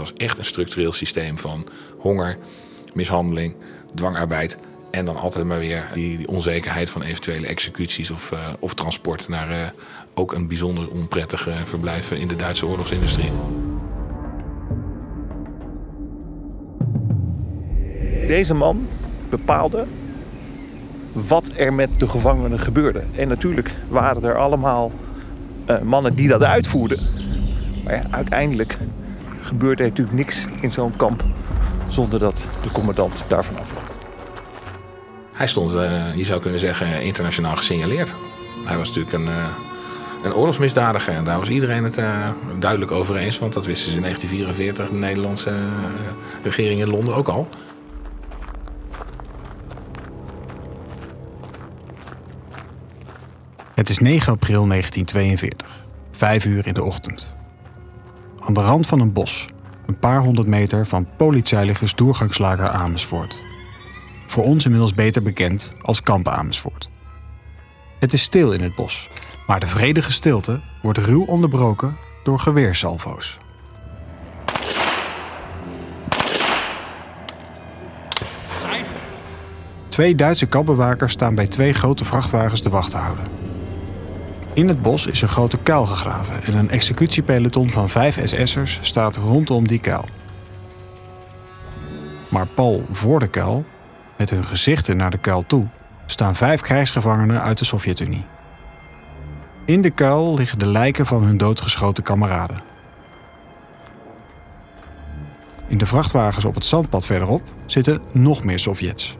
Was echt een structureel systeem van honger, mishandeling, dwangarbeid. En dan altijd maar weer die, onzekerheid van eventuele executies of, uh, of transport naar uh, ook een bijzonder onprettige verblijf in de Duitse oorlogsindustrie. Deze man bepaalde wat er met de gevangenen gebeurde. En natuurlijk waren er allemaal uh, mannen die dat uitvoerden. Maar ja, uiteindelijk gebeurde er natuurlijk niks in zo'n kamp zonder dat de commandant daarvan afloopt. Hij stond, uh, je zou kunnen zeggen, internationaal gesignaleerd. Hij was natuurlijk een, uh, een oorlogsmisdadiger. En daar was iedereen het uh, duidelijk over eens. Want dat wisten ze in 1944, de Nederlandse regering in Londen ook al. Het is 9 april 1942, 5 uur in de ochtend. Aan de rand van een bos, een paar honderd meter van Polizeiligers doorgangslager Amersfoort. Voor ons inmiddels beter bekend als Kamp Amersfoort. Het is stil in het bos, maar de vredige stilte wordt ruw onderbroken door geweersalvo's. Twee Duitse kampbewakers staan bij twee grote vrachtwagens de wacht te houden. In het bos is een grote kuil gegraven en een executiepeloton van vijf SS'ers staat rondom die kuil. Maar pal voor de kuil, met hun gezichten naar de kuil toe, staan vijf krijgsgevangenen uit de Sovjet-Unie. In de kuil liggen de lijken van hun doodgeschoten kameraden. In de vrachtwagens op het zandpad verderop zitten nog meer Sovjets.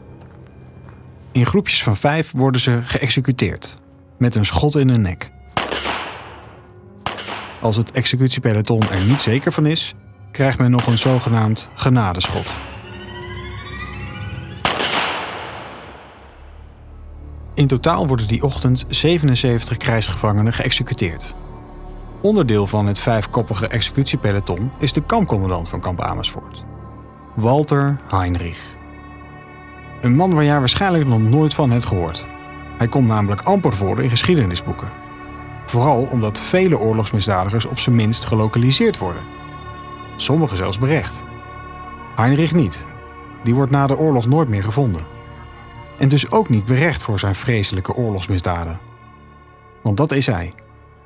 In groepjes van vijf worden ze geëxecuteerd, met een schot in de nek. Als het executiepeloton er niet zeker van is, krijgt men nog een zogenaamd genadeschot. In totaal worden die ochtend 77 krijgsgevangenen geëxecuteerd. Onderdeel van het vijfkoppige executiepeloton is de kampcommandant van kamp Amersfoort. Walter Heinrich. Een man waar jij waarschijnlijk nog nooit van hebt gehoord. Hij komt namelijk amper voor in geschiedenisboeken. Vooral omdat vele oorlogsmisdadigers op zijn minst gelokaliseerd worden. Sommigen zelfs berecht. Heinrich niet. Die wordt na de oorlog nooit meer gevonden. En dus ook niet berecht voor zijn vreselijke oorlogsmisdaden. Want dat is hij,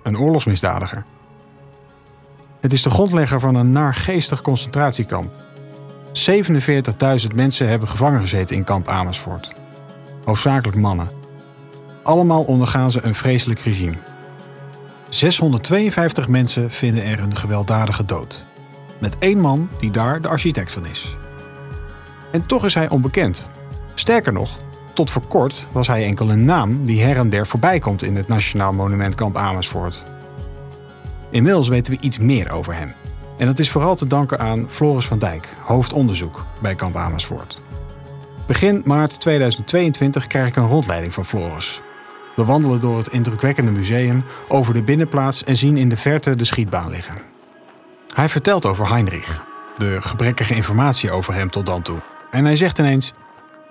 een oorlogsmisdadiger. Het is de grondlegger van een naargeestig concentratiekamp. 47.000 mensen hebben gevangen gezeten in kamp Amersfoort. Hoofdzakelijk mannen. Allemaal ondergaan ze een vreselijk regime. 652 mensen vinden er een gewelddadige dood. Met één man die daar de architect van is. En toch is hij onbekend. Sterker nog, tot voor kort was hij enkel een naam die her en der voorbij komt in het Nationaal Monument Kamp Amersfoort. Inmiddels weten we iets meer over hem. En dat is vooral te danken aan Floris van Dijk, hoofdonderzoek bij Kamp Amersfoort. Begin maart 2022 krijg ik een rondleiding van Floris. We wandelen door het indrukwekkende museum over de binnenplaats en zien in de verte de schietbaan liggen. Hij vertelt over Heinrich, de gebrekkige informatie over hem tot dan toe. En hij zegt ineens: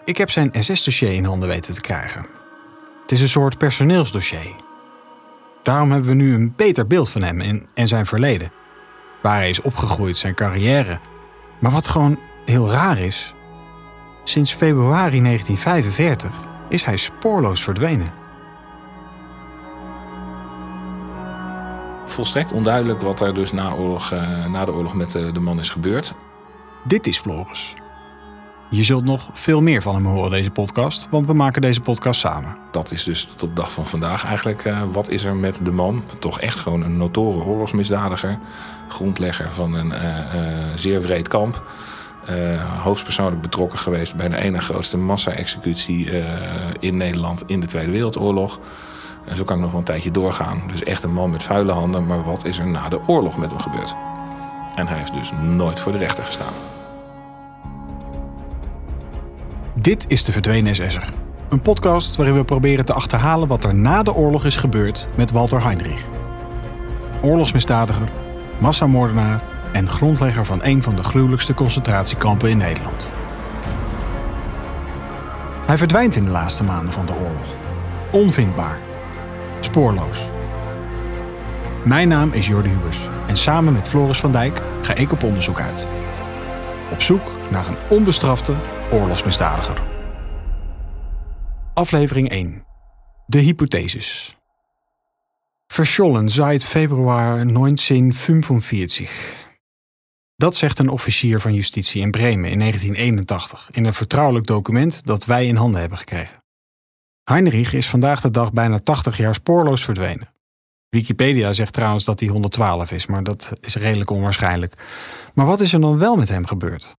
Ik heb zijn SS-dossier in handen weten te krijgen. Het is een soort personeelsdossier. Daarom hebben we nu een beter beeld van hem en, zijn verleden. Waar hij is opgegroeid, zijn carrière. Maar wat gewoon heel raar is. Sinds februari 1945 is hij spoorloos verdwenen. Volstrekt onduidelijk wat er dus na, oorlog, uh, na de oorlog met de, de, man is gebeurd. Dit is Floris. Je zult nog veel meer van hem horen deze podcast, want we maken deze podcast samen. Dat is dus tot de dag van vandaag eigenlijk. Uh, wat is er met de man? Toch echt gewoon een notoren oorlogsmisdadiger. Grondlegger van een uh, zeer wreed kamp. hoofdpersoonlijk betrokken geweest bij de ene grootste massa-executie in Nederland in de Tweede Wereldoorlog. En zo kan ik nog wel een tijdje doorgaan. Dus echt een man met vuile handen, maar wat is er na de oorlog met hem gebeurd? En hij heeft dus nooit voor de rechter gestaan. Dit is de Verdwenen SS'er. Een podcast waarin we proberen te achterhalen wat er na de oorlog is gebeurd met Walter Heinrich. Oorlogsmisdadiger, massamoordenaar en grondlegger van een van de gruwelijkste concentratiekampen in Nederland. Hij verdwijnt in de laatste maanden van de oorlog. Onvindbaar spoorloos. Mijn naam is Jordi Hubers en samen met Floris van Dijk ga ik op onderzoek uit. Op zoek naar een onbestrafte oorlogsmisdadiger. Aflevering 1. De hypotheses. Verschollen seit februari 1945. Dat zegt een officier van justitie in Bremen in 1981 in een vertrouwelijk document dat wij in handen hebben gekregen. Heinrich is vandaag de dag bijna 80 jaar spoorloos verdwenen. Wikipedia zegt trouwens dat hij 112 is, maar dat is redelijk onwaarschijnlijk. Maar wat is er dan wel met hem gebeurd?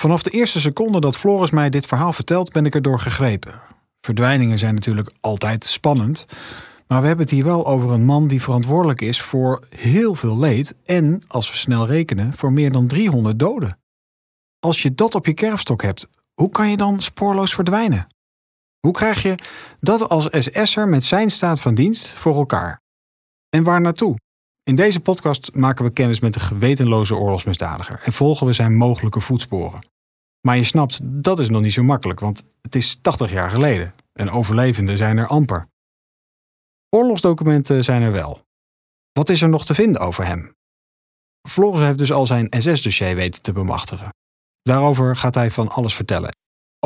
Vanaf de eerste seconde dat Floris mij dit verhaal vertelt, ben ik erdoor gegrepen. Verdwijningen zijn natuurlijk altijd spannend, maar we hebben het hier wel over een man die verantwoordelijk is voor heel veel leed en, als we snel rekenen, voor meer dan 300 doden. Als je dat op je kerfstok hebt, hoe kan je dan spoorloos verdwijnen? Hoe krijg je dat als SS'er met zijn staat van dienst voor elkaar? En waar naartoe? In deze podcast maken we kennis met de gewetenloze oorlogsmisdadiger en volgen we zijn mogelijke voetsporen. Maar je snapt, dat is nog niet zo makkelijk, want het is 80 jaar geleden en overlevenden zijn er amper. Oorlogsdocumenten zijn er wel. Wat is er nog te vinden over hem? Floris heeft dus al zijn SS-dossier weten te bemachtigen. Daarover gaat hij van alles vertellen.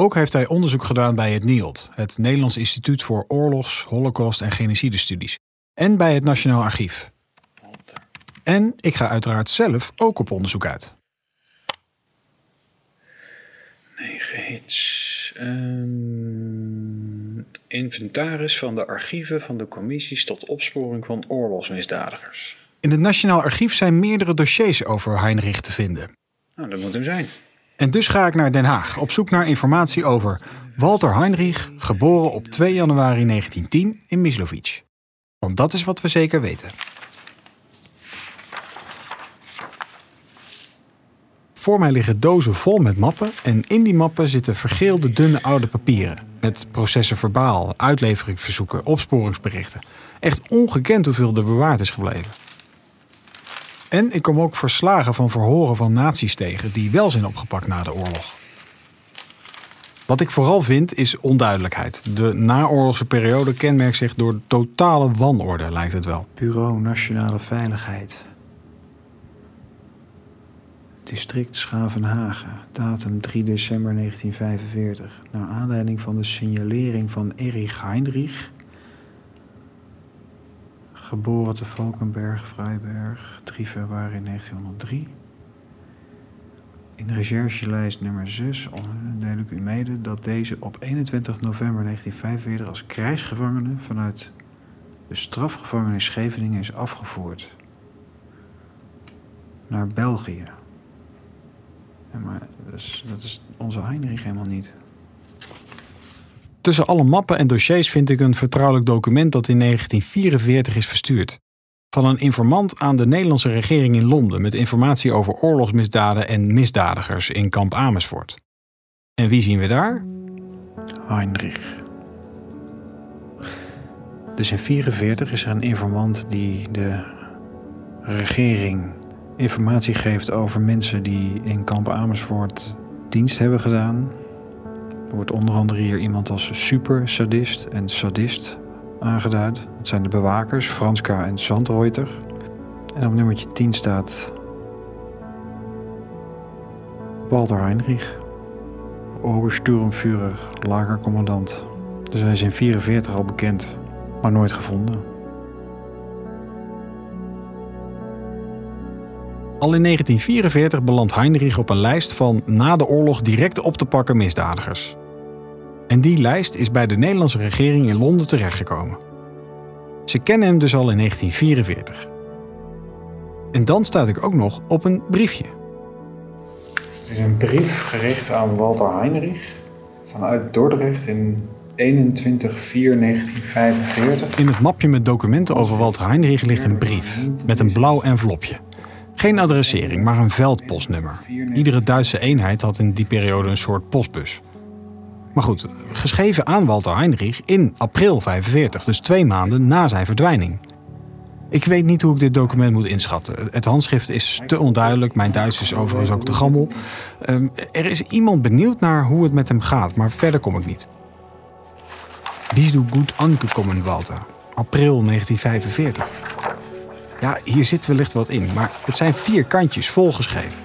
Ook heeft hij onderzoek gedaan bij het NIOD, het Nederlands Instituut voor Oorlogs, Holocaust en Genocidestudies, en bij het Nationaal Archief. En ik ga uiteraard zelf ook op onderzoek uit. 9 hits. Ehm, inventaris van de archieven van de commissies tot opsporing van oorlogsmisdadigers. In het Nationaal Archief zijn meerdere dossiers over Heinrich te vinden. Nou, dat moet hem zijn. En dus ga ik naar Den Haag op zoek naar informatie over Walter Heinrich, geboren op 2 januari 1910 in Mislovic. Want dat is wat we zeker weten. Voor mij liggen dozen vol met mappen en in die mappen zitten vergeelde dunne oude papieren. Met processen verbaal, uitleveringsverzoeken, opsporingsberichten. Echt ongekend hoeveel er bewaard is gebleven. En ik kom ook verslagen van verhoren van nazi's tegen die wel zijn opgepakt na de oorlog. Wat ik vooral vind is onduidelijkheid. De naoorlogse periode kenmerkt zich door totale wanorde, lijkt het wel. Bureau Nationale Veiligheid. District Schavenhagen, datum 3 december 1945. Naar aanleiding van de signalering van Erich Heinrich. Geboren te Valkenberg, Vrijberg, 3 februari 1903. In de recherchelijst nummer 6 deel ik u mede dat deze op 21 november 1945 als krijgsgevangene vanuit de strafgevangenis Scheveningen is afgevoerd naar België. Maar dat is, dat is onze Heinrich helemaal niet. Tussen alle mappen en dossiers vind ik een vertrouwelijk document dat in 1944 is verstuurd. Van een informant aan de Nederlandse regering in Londen met informatie over oorlogsmisdaden en misdadigers in kamp Amersfoort. En wie zien we daar? Heinrich. Dus in 1944 is er een informant die de regering informatie geeft over mensen die in kamp Amersfoort dienst hebben gedaan. Er wordt onder andere hier iemand als super sadist en sadist aangeduid. Dat zijn de bewakers, Franska en Sandreuter. En op nummertje 10 staat Walter Heinrich, Obersturmführer, lagercommandant. Dus hij is in 44 al bekend, maar nooit gevonden. Al in 1944 belandt Heinrich op een lijst van na de oorlog direct op te pakken misdadigers. En die lijst is bij de Nederlandse regering in Londen terechtgekomen. Ze kennen hem dus al in 1944. En dan staat ik ook nog op een briefje. Er is een brief gericht aan Walter Heinrich vanuit Dordrecht in 21-4-1945. In het mapje met documenten over Walter Heinrich ligt een brief met een blauw envelopje. Geen adressering, maar een veldpostnummer. Iedere Duitse eenheid had in die periode een soort postbus. Maar goed, geschreven aan Walter Heinrich in april 45, dus twee maanden na zijn verdwijning. Ik weet niet hoe ik dit document moet inschatten. Het handschrift is te onduidelijk, mijn Duits is overigens ook te gammel. Ehm, er is iemand benieuwd naar hoe het met hem gaat, maar verder kom ik niet. Bist du gut angekommen, Walter? April 1945. Ja, hier zit wellicht wat in, maar het zijn vier kantjes volgeschreven.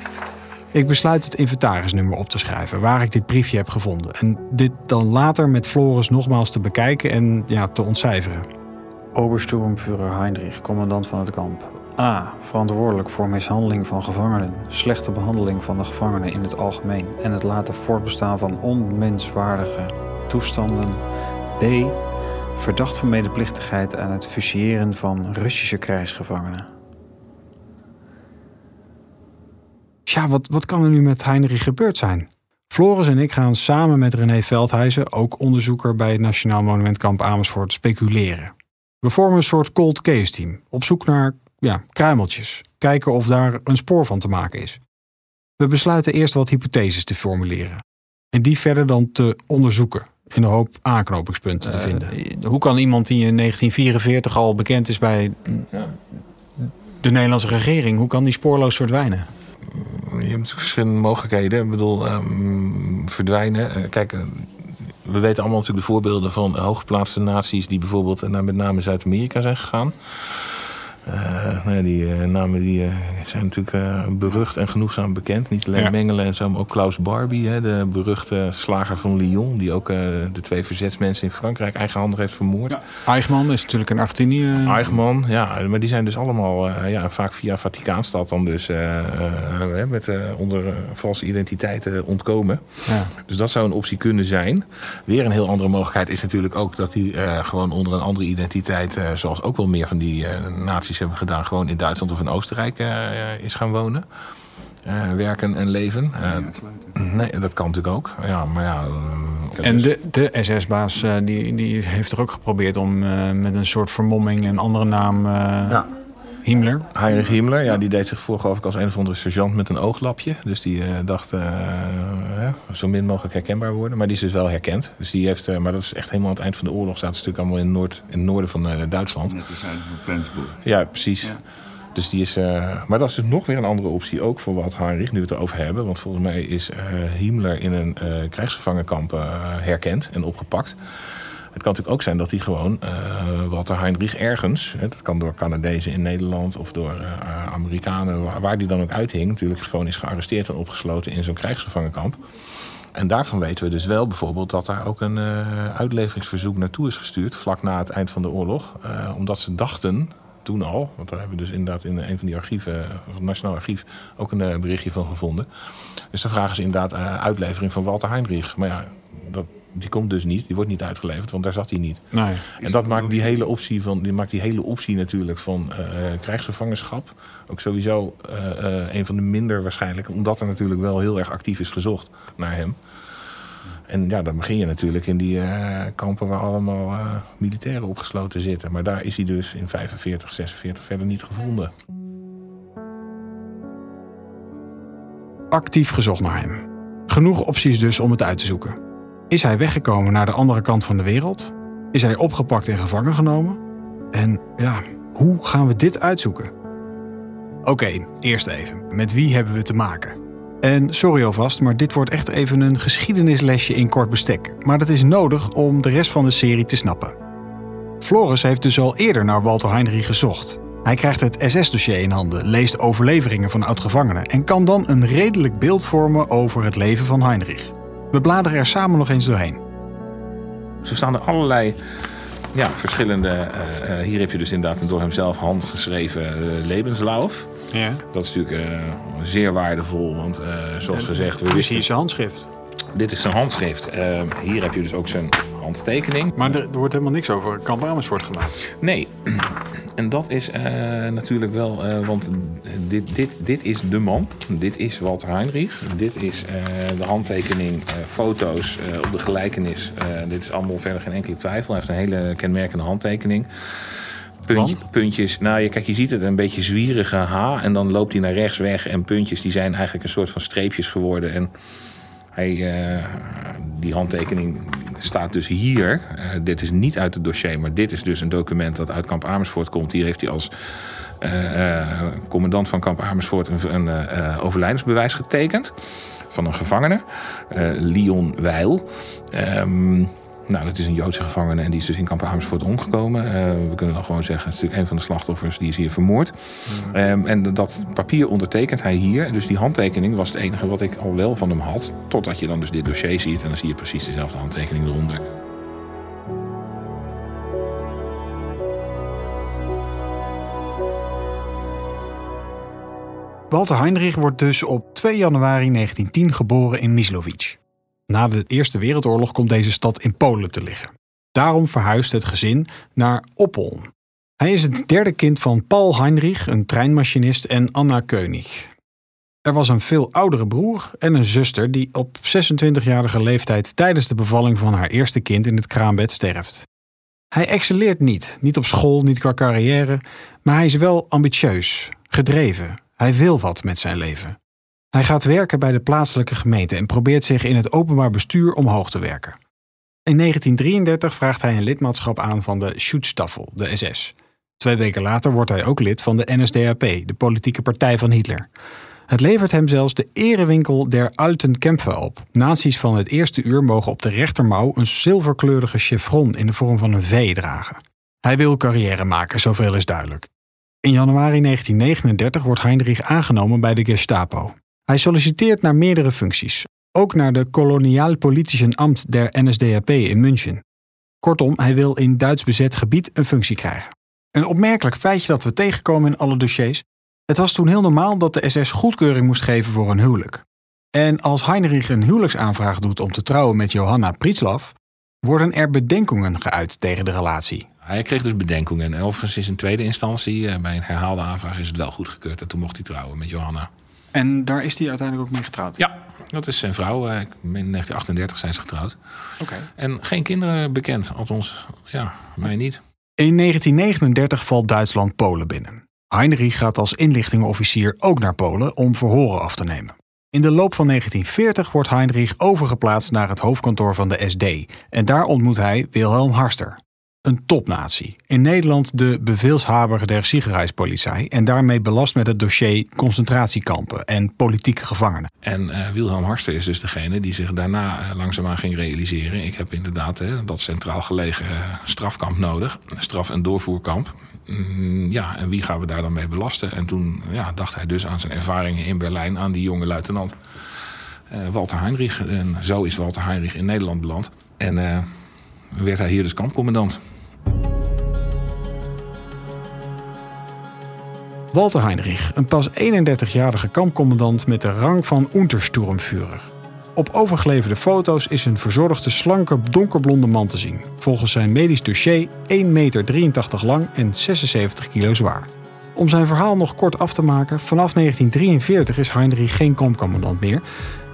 Ik besluit het inventarisnummer op te schrijven waar ik dit briefje heb gevonden. En dit dan later met Floris nogmaals te bekijken en ja, te ontcijferen. Obersturmführer Heinrich, commandant van het kamp. A. Verantwoordelijk voor mishandeling van gevangenen, slechte behandeling van de gevangenen in het algemeen en het laten voortbestaan van onmenswaardige toestanden. B. Verdacht van medeplichtigheid aan het fusilleren van Russische krijgsgevangenen. Ja, wat, wat kan er nu met Heinrich gebeurd zijn? Floris en ik gaan samen met René Veldhuizen, ook onderzoeker bij het Nationaal Monumentkamp Amersfoort, speculeren. We vormen een soort cold case team, op zoek naar ja, kruimeltjes. Kijken of daar een spoor van te maken is. We besluiten eerst wat hypotheses te formuleren. En die verder dan te onderzoeken. In de hoop aanknopingspunten te Eh, vinden. hoe kan iemand die in 1944 al bekend is bij de Nederlandse regering, hoe kan die spoorloos verdwijnen? Je hebt verschillende mogelijkheden. Ik bedoel, ehm, verdwijnen. Eh, kijk, eh, we weten allemaal natuurlijk de voorbeelden van hooggeplaatste naties... die bijvoorbeeld naar met name Zuid-Amerika zijn gegaan. Eh, nou ja, die eh, namen die, eh, zijn natuurlijk berucht en genoegzaam bekend. Niet alleen Ja. Mengelen en zo, maar ook Klaus Barbie, hè, de beruchte slager van Lyon... die ook de twee verzetsmensen in Frankrijk eigenhandig heeft vermoord. Eichmann is natuurlijk in Argentinië. Eichmann, ja, maar die zijn dus allemaal ja, vaak via Vaticaanstad dan dus met, onder valse identiteiten ontkomen. Ja. Dus dat zou een optie kunnen zijn. Weer een heel andere mogelijkheid is natuurlijk ook dat hij eh, gewoon onder een andere identiteit, zoals ook wel meer van die eh, hebben gedaan, gewoon in Duitsland of in Oostenrijk eh, is gaan wonen. Eh, werken en leven. Eh, nee, dat kan natuurlijk ook. Ja, maar ja. eh, En de, de SS-baas eh, die, die heeft er ook geprobeerd om eh, met een soort vermomming een andere naam. eh Ja. Himmler. Heinrich Himmler, ja, die deed zich voor geloof ik als een of andere sergeant met een ooglapje. Dus die eh, dacht eh, hè, zo min mogelijk herkenbaar worden. Maar die is dus wel herkend. Dus die heeft, eh, maar dat is echt helemaal aan het eind van de oorlog. Zaten ze natuurlijk allemaal in, Noord, in het noorden van eh, Duitsland. Net zijn van Flensburg. Ja, precies. Dus die is, eh, maar dat is dus nog weer een andere optie, ook voor wat Heinrich, nu we het erover hebben. Want volgens mij is eh Himmler in een eh krijgsgevangenkamp eh, herkend en opgepakt. Het kan natuurlijk ook zijn dat hij gewoon eh Walter Heinrich ergens, hè, dat kan door Canadezen in Nederland of door eh, Amerikanen, waar, die dan ook uithing, natuurlijk gewoon is gearresteerd en opgesloten in zo'n krijgsgevangenkamp. En daarvan weten we dus wel bijvoorbeeld dat daar ook een eh, uitleveringsverzoek naartoe is gestuurd, vlak na het eind van de oorlog. omdat ze dachten, toen al, want daar hebben we dus inderdaad in een van die archieven, van het Nationaal Archief, ook een berichtje van gevonden. Dus dan vragen ze inderdaad uitlevering van Walter Heinrich. Maar ja, dat, die komt dus niet, die wordt niet uitgeleverd, want daar zat hij niet. Nee. En dat maakt die hele optie van, die maakt die hele optie natuurlijk van eh, krijgsgevangenschap ook sowieso eh, eh, een van de minder waarschijnlijke, omdat er natuurlijk wel heel erg actief is gezocht naar hem. En ja, dan begin je natuurlijk in die eh, kampen waar allemaal eh, militairen opgesloten zitten. Maar daar is hij dus in 45, 46 verder niet gevonden. Actief gezocht naar hem. Genoeg opties dus om het uit te zoeken. Is hij weggekomen naar de andere kant van de wereld? Is hij opgepakt en gevangen genomen? En ja, hoe gaan we dit uitzoeken? Oké, eerst even. Met wie hebben we te maken? En sorry alvast, maar dit wordt echt even een geschiedenislesje in kort bestek. Maar dat is nodig om de rest van de serie te snappen. Floris heeft dus al eerder naar Walter Heinrich gezocht. Hij krijgt het SS-dossier in handen, leest overleveringen van oud-gevangenen en kan dan een redelijk beeld vormen over het leven van Heinrich. We bladeren er samen nog eens doorheen. Zo staan er allerlei ja, verschillende. eh, eh, hier heb je dus inderdaad een door hemzelf handgeschreven uh, levenslauf. Ja. Dat is natuurlijk uh, zeer waardevol, want zoals gezegd, we Is zijn handschrift? Dit is zijn handschrift. Hier heb je dus ook zijn handtekening. Maar er, er wordt helemaal niks over Kamp Amersfoort gemaakt. Nee. En dat is uh, natuurlijk wel, uh, want dit, dit, dit is de man. Dit is Walter Heinrich. Dit is uh, de handtekening, foto's op de gelijkenis. dit is allemaal verder geen enkele twijfel. Hij heeft een hele kenmerkende handtekening. Puntje, puntjes, nou je, kijk, je ziet het een beetje zwierige H. En dan loopt hij naar rechts weg. En puntjes die zijn eigenlijk een soort van streepjes geworden. En hij, die handtekening staat dus hier. Uh, dit is niet uit het dossier, maar dit is dus een document dat uit kamp Amersfoort komt. Hier heeft hij als uh, uh, commandant van kamp Amersfoort een, een overlijdensbewijs getekend van een gevangene, Leon Weil. Um, Nou, dat is een Joodse gevangene en die is dus in kamp Amersfoort omgekomen. Eh, we kunnen dan gewoon zeggen, het is natuurlijk een van de slachtoffers, die is hier vermoord. Ehm, en dat papier ondertekent hij hier. Dus die handtekening was het enige wat ik al wel van hem had. Totdat je dan dus dit dossier ziet en dan zie je precies dezelfde handtekening eronder. Walter Heinrich wordt dus op 2 januari 1910 geboren in Mislovic. Na de Eerste Wereldoorlog komt deze stad in Polen te liggen. Daarom verhuist het gezin naar Oppoln. Hij is het derde kind van Paul Heinrich, een treinmachinist, en Anna König. Er was een veel oudere broer en een zuster die op 26-jarige leeftijd tijdens de bevalling van haar eerste kind in het kraambed sterft. Hij excelleert niet, niet op school, niet qua carrière, maar hij is wel ambitieus, gedreven. Hij wil wat met zijn leven. Hij gaat werken bij de plaatselijke gemeente en probeert zich in het openbaar bestuur omhoog te werken. In 1933 vraagt hij een lidmaatschap aan van de Schutzstaffel, de SS. Twee weken later wordt hij ook lid van de NSDAP, de politieke partij van Hitler. Het levert hem zelfs de erewinkel der Alten Kämpfer op. Nazi's van het eerste uur mogen op de rechtermouw een zilverkleurige chevron in de vorm van een V dragen. Hij wil carrière maken, zoveel is duidelijk. In januari 1939 wordt Heinrich aangenomen bij de Gestapo. Hij solliciteert naar meerdere functies, ook naar de Koloniaalpolitischen Amt der NSDAP in München. Kortom, hij wil in Duits bezet gebied een functie krijgen. Een opmerkelijk feitje dat we tegenkomen in alle dossiers. Het was toen heel normaal dat de SS goedkeuring moest geven voor een huwelijk. En als Heinrich een huwelijksaanvraag doet om te trouwen met Johanna Prietslav, worden er bedenkingen geuit tegen de relatie. Hij kreeg dus bedenkingen. En overigens is in tweede instantie, eh, bij een herhaalde aanvraag, is het wel goedgekeurd. En toen mocht hij trouwen met Johanna. En daar is hij uiteindelijk ook mee getrouwd? Ja, dat is zijn vrouw. Eh, In 1938 zijn ze getrouwd. Oké. En geen kinderen bekend, althans, ja, mij niet. In 1939 valt Duitsland Polen binnen. Heinrich gaat als inlichtingenofficier ook naar Polen om verhoren af te nemen. In de loop van 1940 wordt Heinrich overgeplaatst naar het hoofdkantoor van de SD en daar ontmoet hij Wilhelm Harster. Een topnatie. In Nederland de beveelshaber der Sicherheidspolizei en daarmee belast met het dossier concentratiekampen en politieke gevangenen. En eh, Wilhelm Harster is dus degene die zich daarna eh, langzaamaan ging realiseren. Ik heb inderdaad dat centraal gelegen eh, strafkamp nodig. Straf- en doorvoerkamp. Mm, ja, en wie gaan we daar dan mee belasten? En toen ja, dacht hij dus aan zijn ervaringen in Berlijn, aan die jonge luitenant Walter Heinrich. En zo is Walter Heinrich in Nederland beland. En werd hij hier dus kampcommandant. Walter Heinrich, een pas 31-jarige kampcommandant met de rang van Untersturmführer. Op overgeleverde foto's is een verzorgde, slanke, donkerblonde man te zien. Volgens zijn medisch dossier 1,83 meter lang en 76 kilo zwaar. Om zijn verhaal nog kort af te maken, vanaf 1943 is Heinrich geen kampcommandant meer.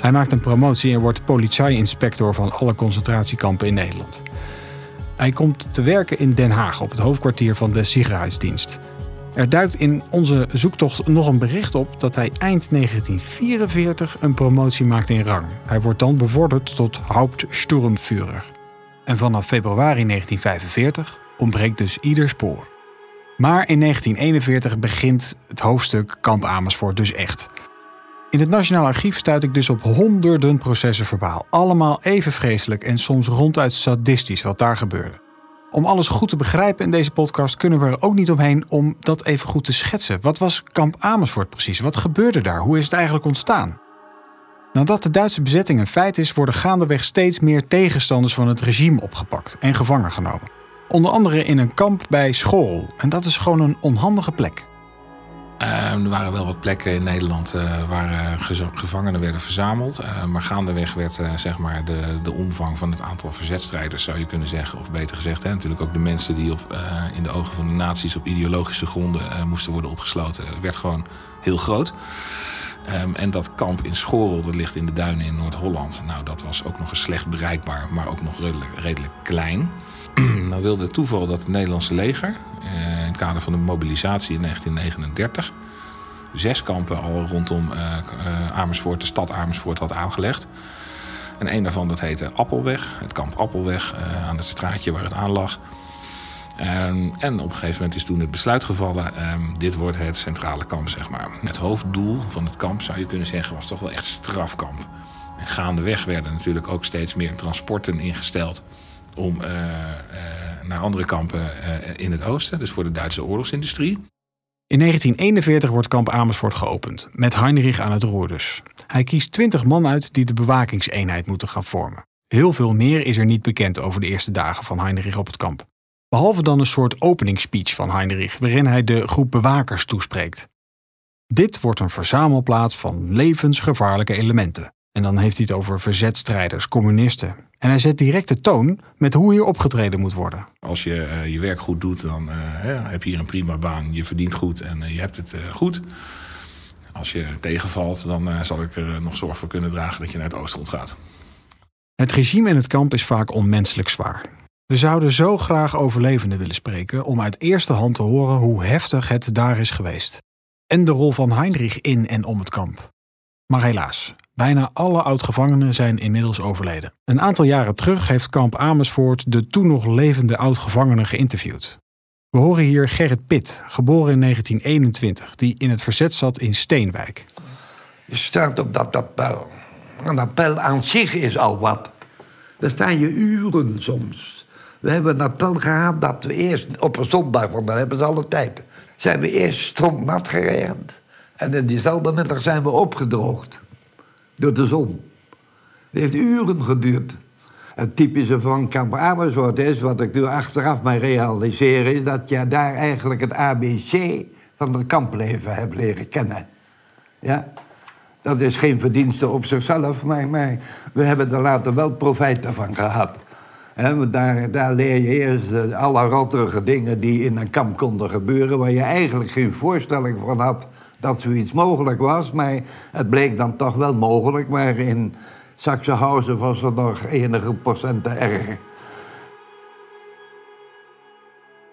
Hij maakt een promotie en wordt politieinspector van alle concentratiekampen in Nederland. Hij komt te werken in Den Haag op het hoofdkwartier van de Sicherheidsdienst. Er duikt in onze zoektocht nog een bericht op dat hij eind 1944 een promotie maakt in rang. Hij wordt dan bevorderd tot Hauptsturmführer. En vanaf februari 1945 ontbreekt dus ieder spoor. Maar in 1941 begint het hoofdstuk Kamp Amersfoort dus echt. In het Nationaal Archief stuit ik dus op honderden processen verbaal. Allemaal even vreselijk en soms ronduit sadistisch wat daar gebeurde. Om alles goed te begrijpen in deze podcast kunnen we er ook niet omheen om dat even goed te schetsen. Wat was kamp Amersfoort precies? Wat gebeurde daar? Hoe is het eigenlijk ontstaan? Nadat de Duitse bezetting een feit is, worden gaandeweg steeds meer tegenstanders van het regime opgepakt en gevangen genomen. Onder andere in een kamp bij Schorl. En dat is gewoon een onhandige plek. Eh, er waren wel wat plekken in Nederland eh, waar eh, gevangenen werden verzameld. Eh, maar gaandeweg werd zeg maar de, de omvang van het aantal verzetstrijders, zou je kunnen zeggen. Of beter gezegd, hè, natuurlijk ook de mensen die op, in de ogen van de nazi's op ideologische gronden moesten worden opgesloten, werd gewoon heel groot. Ehm, en dat kamp in Schorel, dat ligt in de duinen in Noord-Holland. Nou, dat was ook nog eens slecht bereikbaar, maar ook nog redelijk, redelijk klein. nou wilde het toeval dat het Nederlandse leger, eh, in het kader van de mobilisatie in 1939, zes kampen al rondom eh, eh, Amersfoort, de stad Amersfoort, had aangelegd. En een daarvan dat heette Appelweg, het kamp Appelweg, aan het straatje waar het aan lag. Ehm, en op een gegeven moment is toen het besluit gevallen, ehm, dit wordt het centrale kamp, zeg maar. Het hoofddoel van het kamp, zou je kunnen zeggen, was toch wel echt strafkamp. En gaandeweg werden natuurlijk ook steeds meer transporten ingesteld om eh, eh, naar andere kampen eh, in het oosten, dus voor de Duitse oorlogsindustrie. In 1941 wordt kamp Amersfoort geopend, met Heinrich aan het roer dus. Hij kiest 20 man uit die de bewakingseenheid moeten gaan vormen. Heel veel meer is er niet bekend over de eerste dagen van Heinrich op het kamp. Behalve dan een soort openingsspeech van Heinrich, waarin hij de groep bewakers toespreekt. Dit wordt een verzamelplaats van levensgevaarlijke elementen. En dan heeft hij het over verzetstrijders, communisten. En hij zet direct de toon met hoe hier opgetreden moet worden. Als je eh, je werk goed doet, dan eh, heb je hier een prima baan. Je verdient goed en eh, je hebt het goed. Als je tegenvalt, dan zal ik er nog zorg voor kunnen dragen dat je naar het oostgrond gaat. Het regime in het kamp is vaak onmenselijk zwaar. We zouden zo graag overlevenden willen spreken om uit eerste hand te horen hoe heftig het daar is geweest. En de rol van Heinrich in en om het kamp. Maar helaas, bijna alle oud-gevangenen zijn inmiddels overleden. Een aantal jaren terug heeft kamp Amersfoort de toen nog levende oud-gevangenen geïnterviewd. We horen hier Gerrit Pitt, geboren in 1921, die in het verzet zat in Steenwijk. Je staat op dat appel. Een appel aan zich is al wat. Daar sta je uren soms. We hebben een appel gehad dat we eerst op een zondag, want dan hebben ze alle tijd. Zijn we eerst stroomnat gerend. En in diezelfde middag zijn we opgedroogd. Door de zon. Het heeft uren geduurd. Het typische van Kamp Amersfoort is, wat ik nu achteraf mij realiseer, is dat je daar eigenlijk het ABC van het kampleven hebt leren kennen. Ja? Dat is geen verdienste op zichzelf, maar, we hebben er later wel profijt van gehad. Want daar, daar leer je eerst alle rottige dingen die in een kamp konden gebeuren, waar je eigenlijk geen voorstelling van had dat zoiets mogelijk was. Maar het bleek dan toch wel mogelijk, maar in Sachsenhausen was het nog enige procenten erger.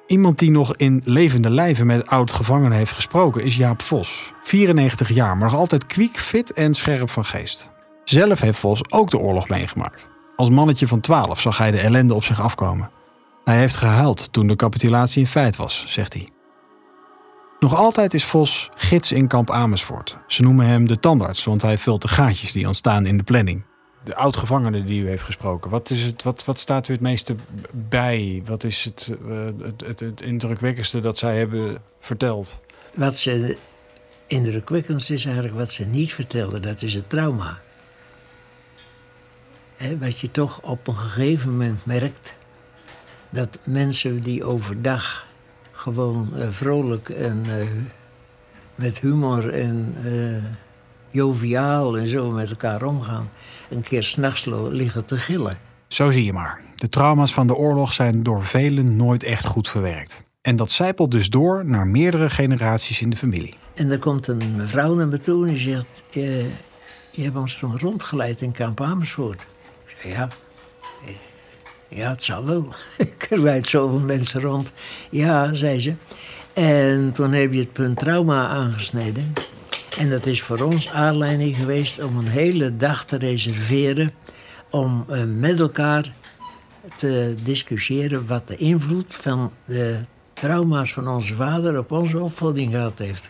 Iemand die nog in levende lijven met oud-gevangenen heeft gesproken is Jaap Vos. 94 jaar, maar nog altijd kwiek, fit en scherp van geest. Zelf heeft Vos ook de oorlog meegemaakt. Als mannetje van 12 zag hij de ellende op zich afkomen. Hij heeft gehuild toen de capitulatie in feit was, zegt hij. Nog altijd is Vos gids in kamp Amersfoort. Ze noemen hem de tandarts, want hij vult de gaatjes die ontstaan in de planning. De oud-gevangenen die u heeft gesproken, wat, is het, wat, wat staat u het meeste bij? Wat is het, eh, het, het, het indrukwekkendste dat zij hebben verteld? Wat ze indrukwekkendst is eigenlijk wat ze niet vertelden, dat is het trauma. Hè, wat je toch op een gegeven moment merkt, dat mensen die overdag gewoon eh, vrolijk en eh, met humor en eh, joviaal en zo met elkaar omgaan, een keer s'nachts liggen te gillen. Zo zie je maar. De trauma's van de oorlog zijn door velen nooit echt goed verwerkt. En dat zijpelt dus door naar meerdere generaties in de familie. En dan komt een mevrouw naar me toe en die zegt... je hebt ons toen rondgeleid in kamp Amersfoort. Ik zei, ja. Ja, het zal wel. Ik rijd zoveel mensen rond. Ja, zei ze. En toen heb je het punt trauma aangesneden. En dat is voor ons aanleiding geweest om een hele dag te reserveren... om eh, met elkaar te discussiëren wat de invloed van de trauma's van onze vader op onze opvoeding gehad heeft.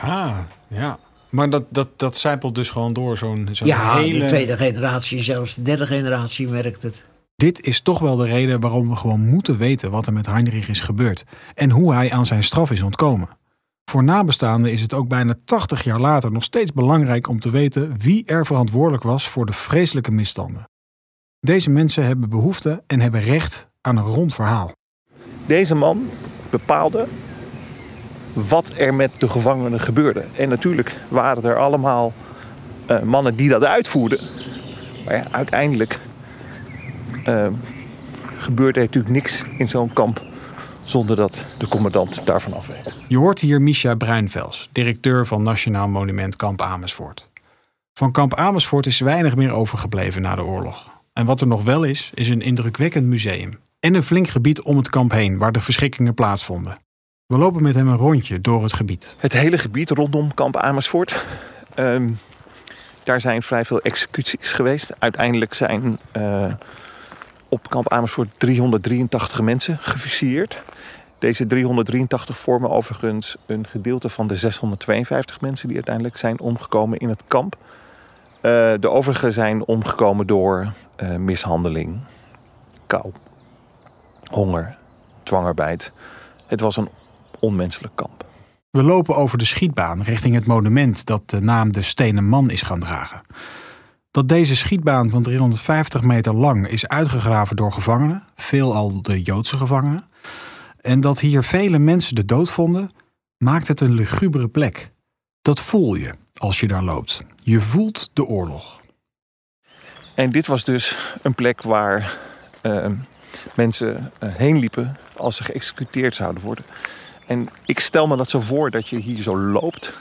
Ah, ja. Maar dat, dat, dat zijpelt dus gewoon door zo'n zo'n Ja, hele... de tweede generatie, zelfs de derde generatie merkt het. Dit is toch wel de reden waarom we gewoon moeten weten wat er met Heinrich is gebeurd. En hoe hij aan zijn straf is ontkomen. Voor nabestaanden is het ook bijna 80 jaar later nog steeds belangrijk om te weten wie er verantwoordelijk was voor de vreselijke misstanden. Deze mensen hebben behoefte en hebben recht aan een rond verhaal. Deze man bepaalde wat er met de gevangenen gebeurde. En natuurlijk waren er allemaal eh, mannen die dat uitvoerden. Maar ja, uiteindelijk eh, gebeurde er natuurlijk niks in zo'n kamp zonder dat de commandant daarvan af weet. Je hoort hier Misha Bruinvels, directeur van Nationaal Monument Kamp Amersfoort. Van Kamp Amersfoort is weinig meer overgebleven na de oorlog. En wat er nog wel is, is een indrukwekkend museum. En een flink gebied om het kamp heen waar de verschrikkingen plaatsvonden. We lopen met hem een rondje door het gebied. Het hele gebied rondom kamp Amersfoort. ehm, daar zijn vrij veel executies geweest. Uiteindelijk zijn eh, op kamp Amersfoort 383 mensen gefusilleerd. Deze 383 vormen overigens een gedeelte van de 652 mensen die uiteindelijk zijn omgekomen in het kamp. Eh, de overigen zijn omgekomen door eh, mishandeling, kou, honger, dwangarbeid. Het was een onmenselijk kamp. We lopen over de schietbaan richting het monument dat de naam de Stenen Man is gaan dragen. Dat deze schietbaan van 350 meter lang is uitgegraven door gevangenen, veelal de Joodse gevangenen, en dat hier vele mensen de dood vonden, maakt het een lugubere plek. Dat voel je als je daar loopt. Je voelt de oorlog. En dit was dus een plek waar eh, mensen eh, heen liepen als ze geëxecuteerd zouden worden. En ik stel me dat zo voor dat je hier zo loopt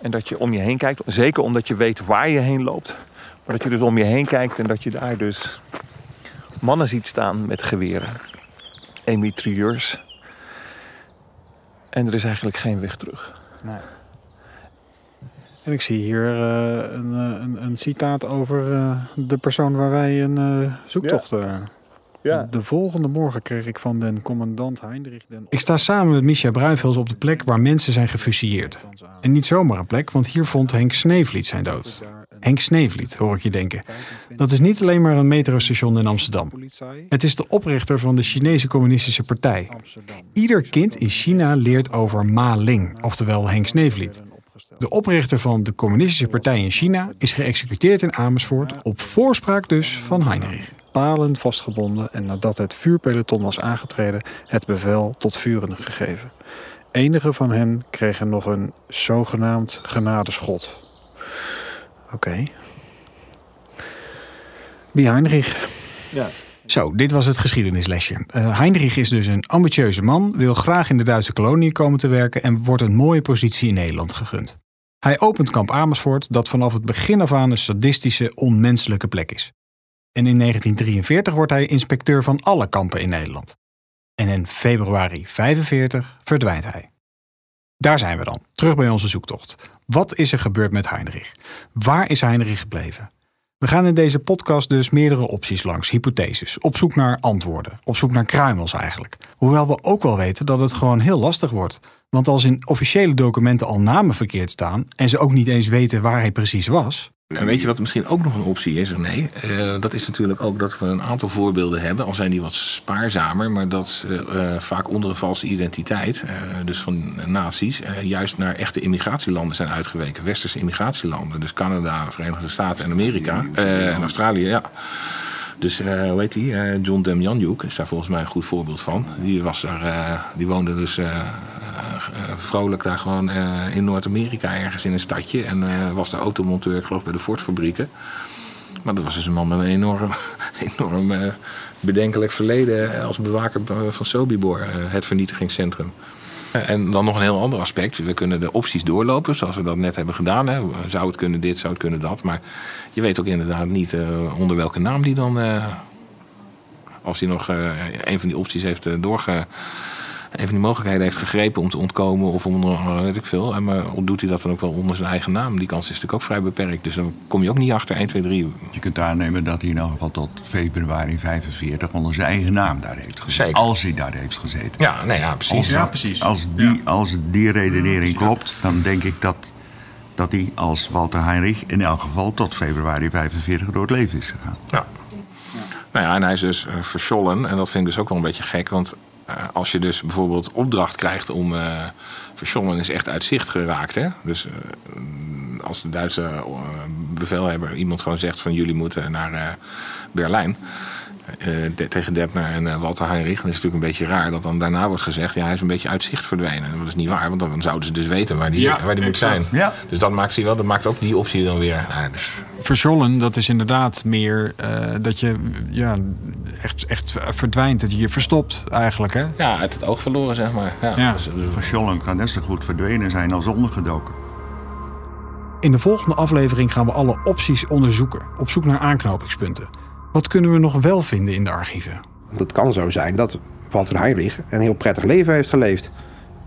en dat je om je heen kijkt. Zeker omdat je weet waar je heen loopt. Maar dat je dus om je heen kijkt en dat je daar dus mannen ziet staan met geweren. Emitrieurs. En er is eigenlijk geen weg terug. En ik zie hier eh, een, eh, een, een citaat over eh, de persoon waar wij een zoektocht... eh, De volgende morgen kreeg ik van den commandant Heinrich den... Ik sta samen met Misha Bruinvels op de plek waar mensen zijn gefusilleerd. En niet zomaar een plek, want hier vond Henk Sneevliet zijn dood. Henk Sneevliet, hoor ik je denken. Dat is niet alleen maar een metrostation in Amsterdam. Het is de oprichter van de Chinese Communistische Partij. Ieder kind in China leert over Ma Ling, oftewel Henk Sneevliet. De oprichter van de Communistische Partij in China is geëxecuteerd in Amersfoort op voorspraak dus van Heinrich. Palen vastgebonden en nadat het vuurpeloton was aangetreden, het bevel tot vuren gegeven. Enige van hen kregen nog een zogenaamd genadeschot. Oké. Die Heinrich. Zo, dit was het geschiedenislesje. Eh, Heinrich is dus een ambitieuze man, wil graag in de Duitse kolonie komen te werken en wordt een mooie positie in Nederland gegund. Hij opent kamp Amersfoort, dat vanaf het begin af aan een sadistische, onmenselijke plek is. En in 1943 wordt hij inspecteur van alle kampen in Nederland. En in februari 45 verdwijnt hij. Daar zijn we dan, terug bij onze zoektocht. Wat is er gebeurd met Heinrich? Waar is Heinrich gebleven? We gaan in deze podcast dus meerdere opties langs, hypotheses, op zoek naar antwoorden, op zoek naar kruimels eigenlijk. Hoewel we ook wel weten dat het gewoon heel lastig wordt. Want als in officiële documenten al namen verkeerd staan en ze ook niet eens weten waar hij precies was, En weet je wat misschien ook nog een optie is? Nee, Eh, dat is natuurlijk ook dat we een aantal voorbeelden hebben, al zijn die wat spaarzamer, maar dat ze eh, vaak onder een valse identiteit, eh, dus van naties, juist naar echte immigratielanden zijn uitgeweken. Westerse immigratielanden, dus Canada, Verenigde Staten en Amerika en Australië, ja. Dus eh, hoe heet die? John Demjanjuk is daar volgens mij een goed voorbeeld van. Die, was daar, die woonde dus vrolijk daar gewoon eh, in Noord-Amerika ergens in een stadje. En eh, was daar automonteur, ik geloof bij de Ford-fabrieken. Maar dat was dus een man met een enorm, enorm eh, bedenkelijk verleden als bewaker van Sobibor, eh, het vernietigingscentrum. Eh, En dan nog een heel ander aspect. We kunnen de opties doorlopen, zoals we dat net hebben gedaan. Hè. Zou het kunnen dit, zou het kunnen dat. Maar je weet ook inderdaad niet eh, onder welke naam die dan... eh, als hij nog eh, een van die opties heeft eh, doorge... Een van die mogelijkheden heeft gegrepen om te ontkomen of onder, eh, weet ik veel. En maar doet hij dat dan ook wel onder zijn eigen naam? Die kans is natuurlijk ook vrij beperkt. Dus dan kom je ook niet achter 1, 2, 3. Je kunt aannemen dat hij in elk geval tot februari 45 onder zijn eigen naam daar heeft gezeten. Zeker. Als hij daar heeft gezeten. Ja, nee, ja, precies. Als, Als die, als die redenering klopt, dan denk ik dat, dat hij als Walter Heinrich in elk geval tot februari 45 door het leven is gegaan. Ja. Nou ja, en hij is dus eh, verschollen. En dat vind ik dus ook wel een beetje gek. Want als je dus bijvoorbeeld opdracht krijgt om... eh verschollen is echt uit zicht geraakt. Hè? Dus eh, als de Duitse eh, bevelhebber iemand gewoon zegt van... jullie moeten naar eh, Berlijn... eh, de- tegen Debner en Walter Heinrich. Dan is het natuurlijk een beetje raar dat dan daarna wordt gezegd... ja, hij is een beetje uit zicht verdwenen. En dat is niet waar, want dan zouden ze dus weten waar die, waar die moet zijn. Ja. Dus dat maakt, wel, dat maakt ook die optie dan weer... Nou, dus, Verzollen, dat is inderdaad meer eh, dat je ja, echt, echt verdwijnt. Dat je je verstopt eigenlijk. Hè? ja, uit het oog verloren, zeg maar. Ja, Ja. Dus, dus- Verschollen kan net zo goed verdwenen zijn als ondergedoken. In de volgende aflevering gaan we alle opties onderzoeken, op zoek naar aanknopingspunten. Wat kunnen we nog wel vinden in de archieven? Het kan zo zijn dat Walter Heinrich een heel prettig leven heeft geleefd.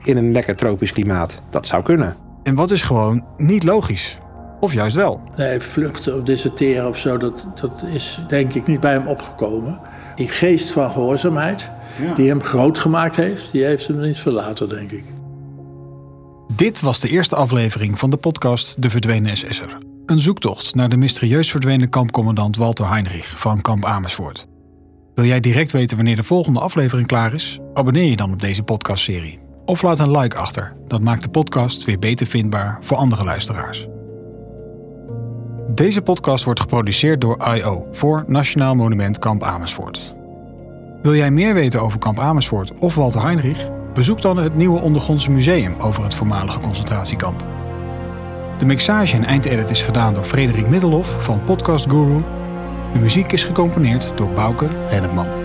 In een lekker tropisch klimaat. Dat zou kunnen. En wat is gewoon niet logisch? Of juist wel? Nee, vluchten of deserteren of zo, dat, dat is denk ik niet bij hem opgekomen. Die geest van gehoorzaamheid, die hem groot gemaakt heeft, die heeft hem niet verlaten, denk ik. Dit was de eerste aflevering van de podcast De Verdwenen SS'er. Een zoektocht naar de mysterieus verdwenen kampcommandant Walter Heinrich van kamp Amersfoort. Wil jij direct weten wanneer de volgende aflevering klaar is? Abonneer je dan op deze podcastserie. Of laat een like achter. Dat maakt de podcast weer beter vindbaar voor andere luisteraars. Deze podcast wordt geproduceerd door IO voor Nationaal Monument Kamp Amersfoort. Wil jij meer weten over Kamp Amersfoort of Walter Heinrich? Bezoek dan het nieuwe ondergrondse museum over het voormalige concentratiekamp. De mixage en eindedit is gedaan door Frederik Middelhoff van Podcast Guru. De muziek is gecomponeerd door Bouke Hennepman.